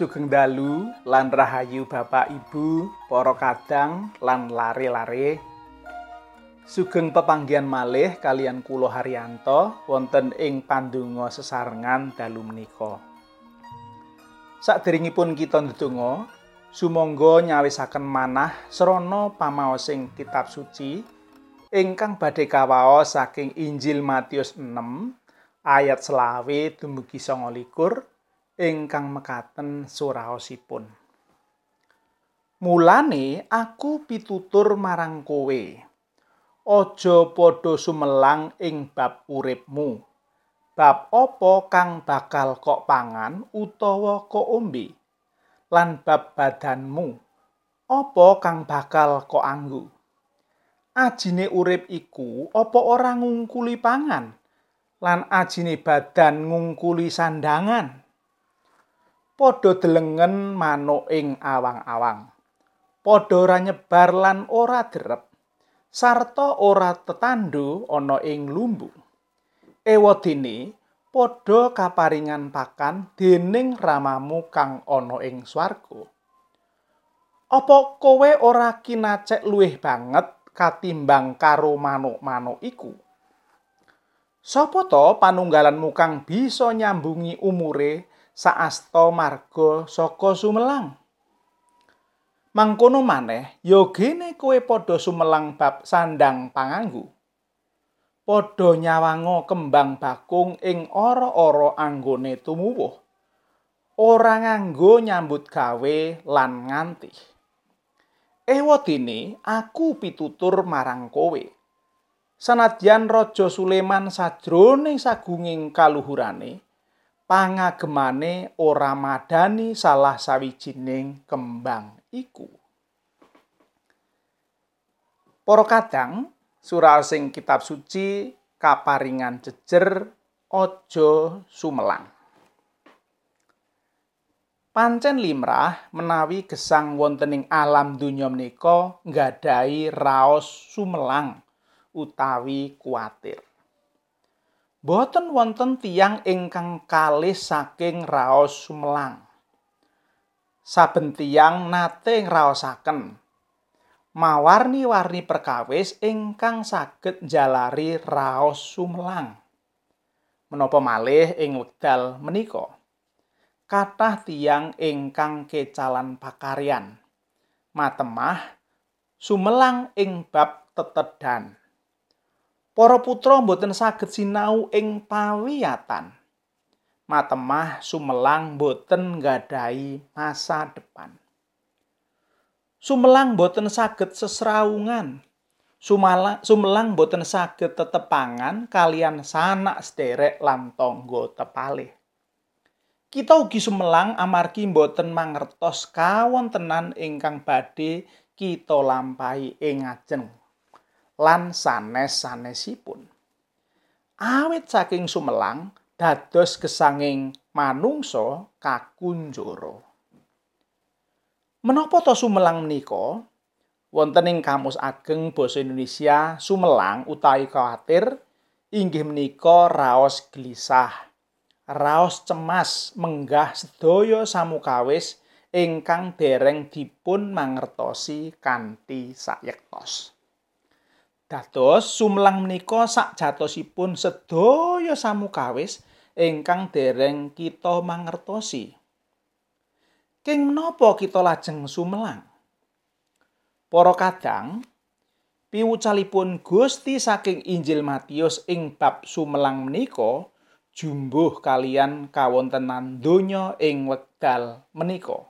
Sugeng dalu lan rahayu Bapak Ibu, para kadang lan lare-lare. Sugeng pepanggihan malih kalian kula Haryanto wonten ing pandonga sesarengan dalu menika. Sakderengipun kita ndedonga, sumangga nyawisaken manah srana pamaosing kitab suci ingkang badhe kawaos saking Injil Matius 6 ayat selawe dumugi 29 ingkang mekaten suraosipun. Mulane aku pitutur marang kowe. Aja padha sumelang ing bab uripmu. Bab apa kang bakal kok pangan utawa kok ombe? Lan bab badanmu. Apa kang bakal kok anggo? Ajine urip iku apa ora ngungkuli pangan? Lan ajine badan ngungkuli sandangan? Padha delengen manuk ing awang-awang. Padha ora nyebar lan ora derep, sarta ora tetandu ana ing lumbu. Ewadene padha kaparingan pakan dening ramamu kang ana ing swarga. Apa kowe ora kinacek luwih banget katimbang karo manuk-manuk iku? Sapa to panunggalanmu kang bisa nyambungi umure saasta marga saka sumelang. Mangkono maneh, ya gene kowe padha sumelang bab sandang panganggu. Padha nyawanga kembang bakung ing ora-ora anggone tumuwuh. Ora nganggo nyambut gawe lan nganti. Ewadene aku pitutur marang kowe. Sanadyan Raja Suleman sajroning sagunging kaluhurane, pangagemane ora madani salah sawijining kembang iku. Para kadang surah sing kitab suci kaparingan jejer aja sumelang. Pancen limrah menawi gesang wontening alam donya menika nggadahi raos sumelang utawi kuatir. Boten wonten tiang ingkang kalih saking raos sumelang. Saben tiang nate ngraosaken mawarni-warni perkawis ingkang saged jalari raos sumelang. Menapa malih ing wekdal menika? Kathah tiang ingkang kecalan pakaryan. Matemah sumelang ing bab tetedan. Para putra mboten saged sinau ing pawiyatan. Matemah sumelang mboten nggadahi masa depan. Sumelang mboten saged sesrawungan. Sumala, sumelang mboten saged tetepangan kalian sanak sederek lan tangga tepalih. Kita ugi sumelang amargi mboten mangertos kawontenan ingkang badhe kita lampahi ing ajeng. Lan sanes-sanesipun. Awit saking sumelang dados gesanging manungsa kakunjara. Menapa to sumelang menika? Wonten ing kamus ageng basa Indonesia, sumelang utawi kuatir inggih menika raos gelisah, raos cemas menggah sedaya samukawis ingkang dereng dipun mangertosi kanthi sayektos. Dados sumlang menika sakjatosipun sedaya samukawis ingkang dereng kita mangertosi. King menapa kita lajeng sumelang? Para kadang piwucalipun Gusti saking Injil Matius ing bab sumelang menika jumbuh kalian kawontenan donya ing wekdal menika.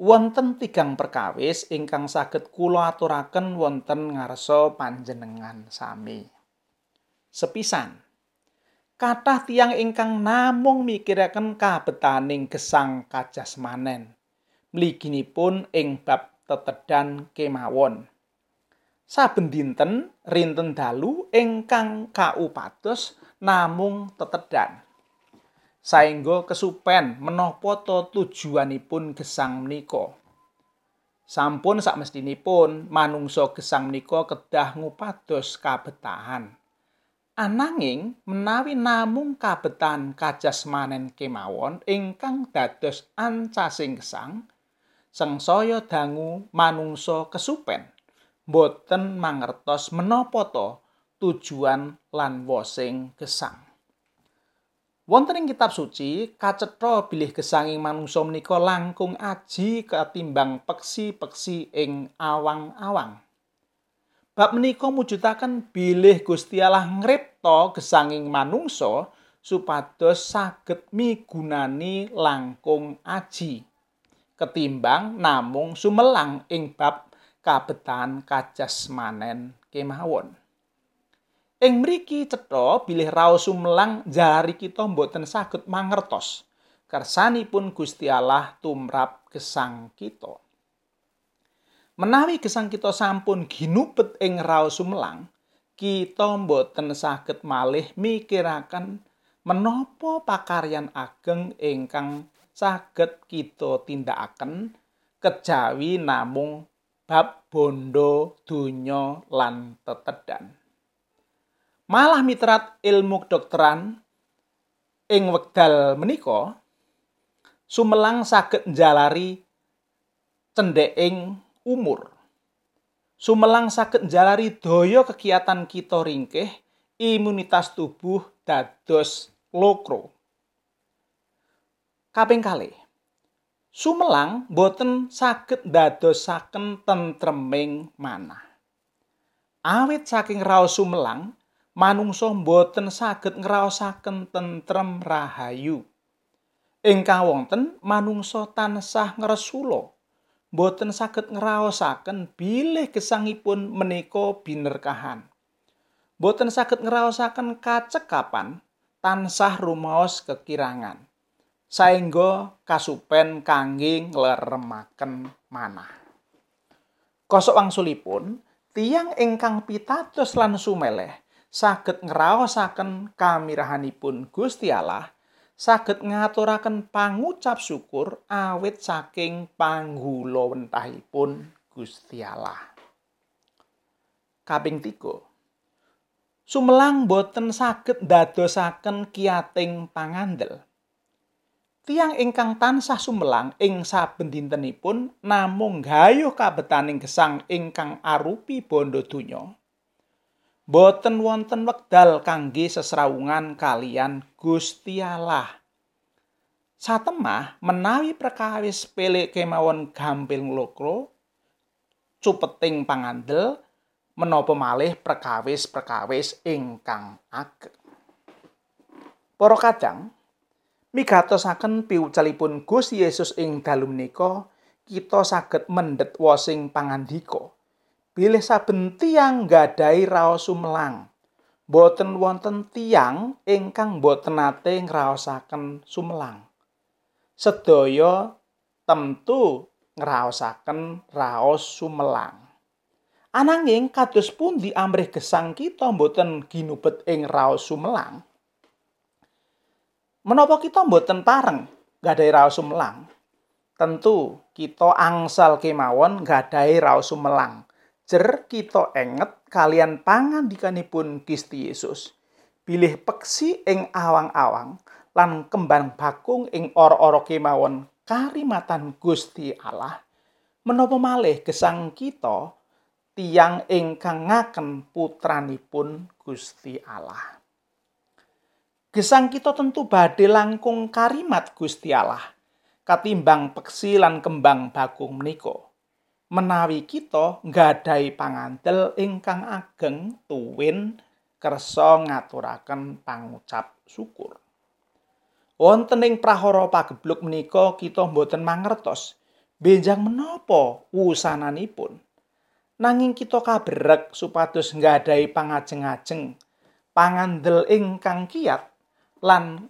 Wonten tigang perkawis ingkang saged kula aturaken wonten ngarsa panjenengan sami. Sepisan kathah tiang ingkang namung mikiraken kabetaning gesang kajasmanen. Mliginipun ing bab tetedan kemawon. Saben dinten rinten dalu ingkang kaupados namung tetedan. Saengga kesupen menapa to tujuanipun gesang menika. Sampun sakmestinipun manungsa gesang menika kedah ngupados kabetahan. Ananging menawi namung kabetan kajasmanen kemawon ingkang dados ancasing gesang, sengsaya dangu manungsa kesupen boten mangertos menapa to tujuan lan wosing gesang. Wonten ing kitab suci kacetha bilih gesanging manungsa menika langkung aji ketimbang peksi-peksi ing awang-awang. Bab menika mujudaken bilih Gusti Allah ngripta gesanging manungsa supados saged migunani langkung aji. ketimbang namung sumelang ing bab kabetan kajasmanen kemawon. Ing mriki cetha bilih raos sumelang jari kita mboten saged mangertos kersanipun Gusti Allah tumrap gesang kita. Menawi gesang kita sampun ginubet ing raos sumelang, kita mboten saged malih mikiraken menapa pakaryan ageng ingkang saged kita tindakaken kejawi namung bab bondo donya lan tetedan. Malah mitrat ilmu kedokteran ing wekdal menika sumelang saged njalari cendheking umur. Sumelang saged njalari daya kegiatan kita ringkih, imunitas tubuh dados lokro. Kaping kalih. Sumelang boten saged dadosaken tentreming manah. Awit saking raos sumelang, manungsa boten saged ngraosaken tentrem rahayu. Ing kawonten manungsa tansah ngresula, boten saged ngraosaken bilih gesangipun menika binerkahan. Boten saged ngraosaken kacekapan tansah rumaos kekirangan. saengga kasupen kangge ngleremaken manah. Kosok wangsulipun, tiang ingkang pitados lan sumeleh saged ngraosaken kamirahanipun Gusti Allah, saged ngaturaken pangucap syukur awit saking panggula wentahipun Gusti Allah. Kaping 3. Sumelang boten saged dadosaken kiating pangandel. Tiang ingkang tansah sumelang ing saben dintenipun namung gayuh kabetaning gesang ingkang arupi bondo donya. Boten wonten wekdal kangge sesrawungan kalian Gusti Allah. Satemah menawi perkawis pelek kemawon gampil nglokro cupeting pangandel menapa malih perkawis-perkawis ingkang ageng. Para kadang migatosaken piucalipun Gusti Yesus ing dalu menika kita saged mendhet wosing pangandika bilih saben tiyang gadhahi raos sumelang boten wonten tiyang ingkang boten nate ngraosaken sumelang sedaya tentu ngraosaken raos sumelang ananging kados pundi amrih gesang kita boten ginubet ing raos sumelang Menapa kita mboten pareng gadhahi raos sumelang? Tentu kita angsal kemawon gadhahi raos sumelang. Jer kita enget kalian pangandikanipun Gusti Yesus. Bilih peksi ing awang-awang lan kembang bakung ing ora-ora kemawon karimatan Gusti Allah. Menapa malih gesang kita tiang ingkang ngaken putranipun Gusti Allah. gesang kita tentu badhe langkung karimat Gusti Allah katimbang peksi lan kembang bakung menika menawi kita nggadahi pangandel ingkang ageng tuwin kersa ngaturaken pangucap syukur wonten ing prahara pagebluk menika kita mboten mangertos benjang menapa wusananipun nanging kita kabrek supados nggadahi pangajeng-ajeng pangandel ingkang kiat lan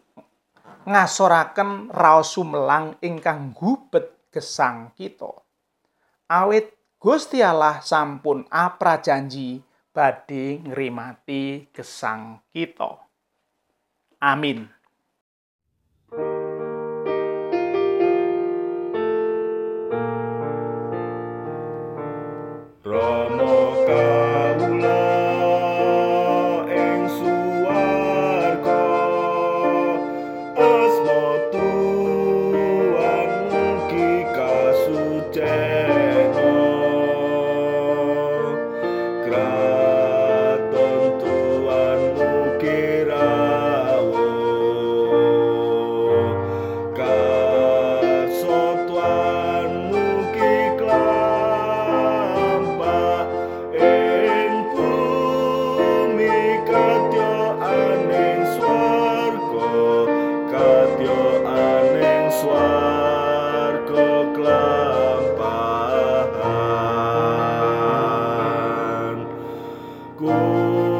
ngasoraken raos sumelang ingkang gubet gesang kita. Awit Gusti Allah sampun aprajanji badhe ngrimati gesang kita. Amin. Rama go.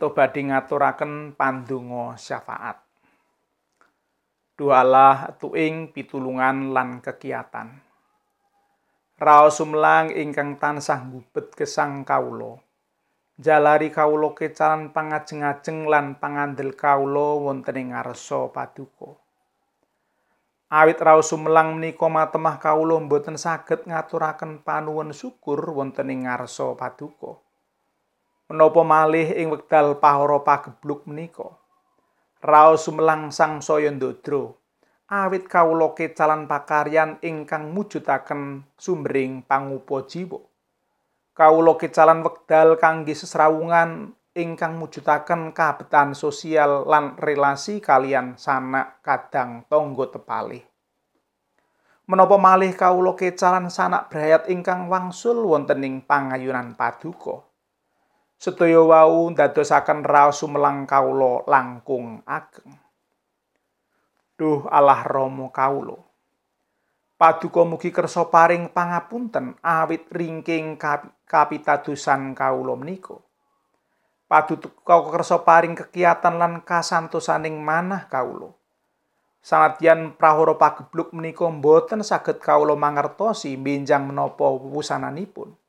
Kita badhe ngaturaken pandonga syafaat. Duhalah tuing pitulungan lan kegiatan. Raos sumlang ingkang tansah ngubet gesang kawula. Jalari kawula kecalan pangajeng-ajeng lan pangandel kawula wonten ing ngarsa paduka. Awit raos sumlang menika matemah kawula boten saged ngaturaken panuwun syukur wonten ing ngarsa paduka. Menapa malih ing wekdal pahara pagebluk menika? Raos sumelang sang saya ndodro awit kawula kecalan pakaryan ingkang mujudaken sumbering pangupa jiwa. Kawula kecalan wekdal kangge sesrawungan ingkang mujudaken kabetan sosial lan relasi kalian sanak kadang tangga tepalih. Menapa malih kawula kecalan sanak brayat ingkang wangsul wonten ing pangayunan paduka sedaya wau ndadosaken raos sumelang kawula langkung ageng. Duh Allah Rama kawula. Paduka mugi kersa paring pangapunten awit ringking kapitadosan kawula menika. Paduka kersa paring kekiatan lan kasantosaning manah kawula. Sanadyan prahara pagebluk menika boten saged kawula mangertosi benjang menapa wusananipun.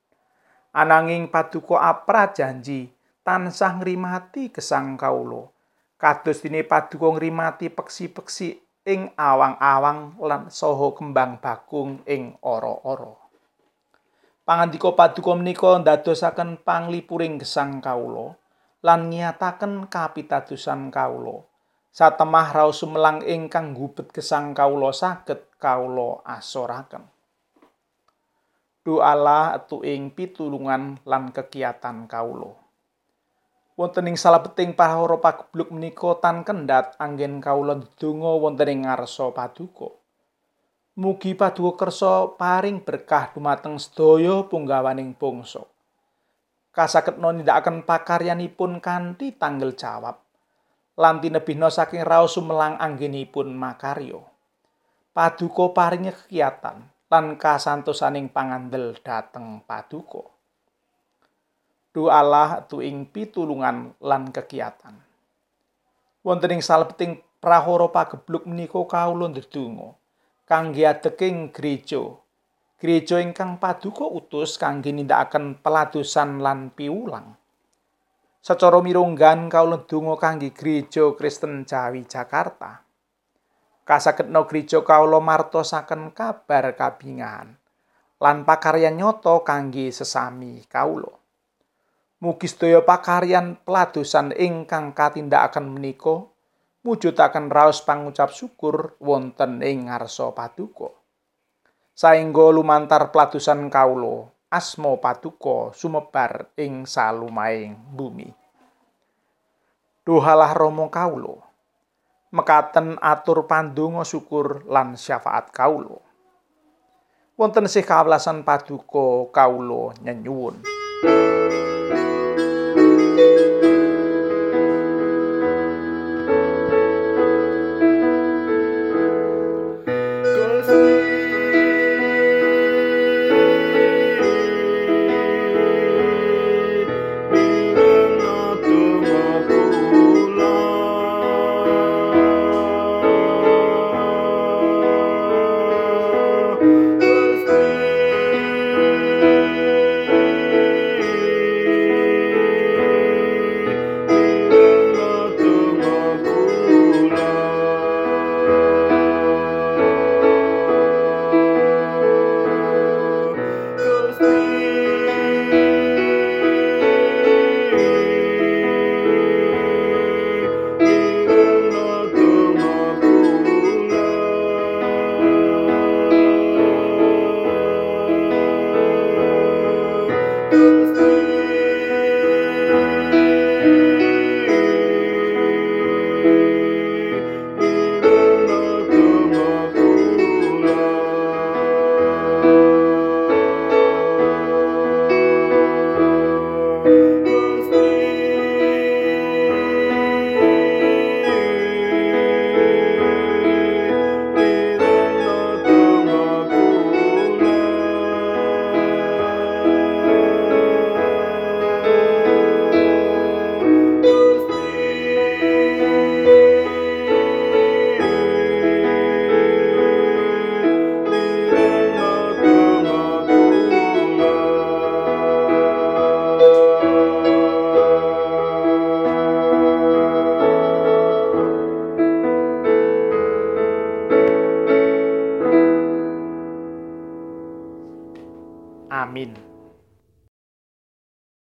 Ananging paduka apra janji tansah ngrimati gesang kawula. Kados dene paduka ngrimati peksi-peksi ing awang-awang lan saha kembang bakung ing ora-ora. Pangandika paduka menika ndadosaken panglipuring gesang kawula lan nyataken kapitadosan kawula. Satemah raos sumelang ingkang gubet gesang kawula saged kawula asoraken doalah ing pitulungan lan kegiatan kawula. Wonten ing salebeting pahara pagebluk menika tan kendhat anggen kawula ndedonga wonten ing ngarsa paduka. Mugi paduka kersa paring berkah dumateng sedaya punggawaning bangsa. Kasaketna nindakaken pakaryanipun kanthi tanggel jawab. Lan tinebihna saking raos sumelang anggenipun makarya. Paduka paring kegiatan lan kasantosaning pangandel dhateng paduka. Doalah ing pitulungan lan kegiatan. Wonten ing salebeting prahara pagebluk menika kawula ndedonga kangge adeking gereja. Gereja ingkang paduka utus kangge nindakaken peladosan lan piulang. Sacara mirunggan kawula ndedonga kangge gereja Kristen Jawi Jakarta. Kasagedna gereja kawula martosaken kabar kabingan lan pakaryan nyoto kangge sesami kawula. Mugi sedaya pakaryan peladosan ingkang katindakaken menika mujudaken raos pangucap syukur wonten ing ngarsa paduka. Saengga lumantar peladosan kawula, asma paduka sumebar ing salumaing bumi. Dohalah Rama kawula. Mekaten atur pandonga syukur lan syafaat kawula. Wonten sih kawelasan paduka kawula nyenyuwun.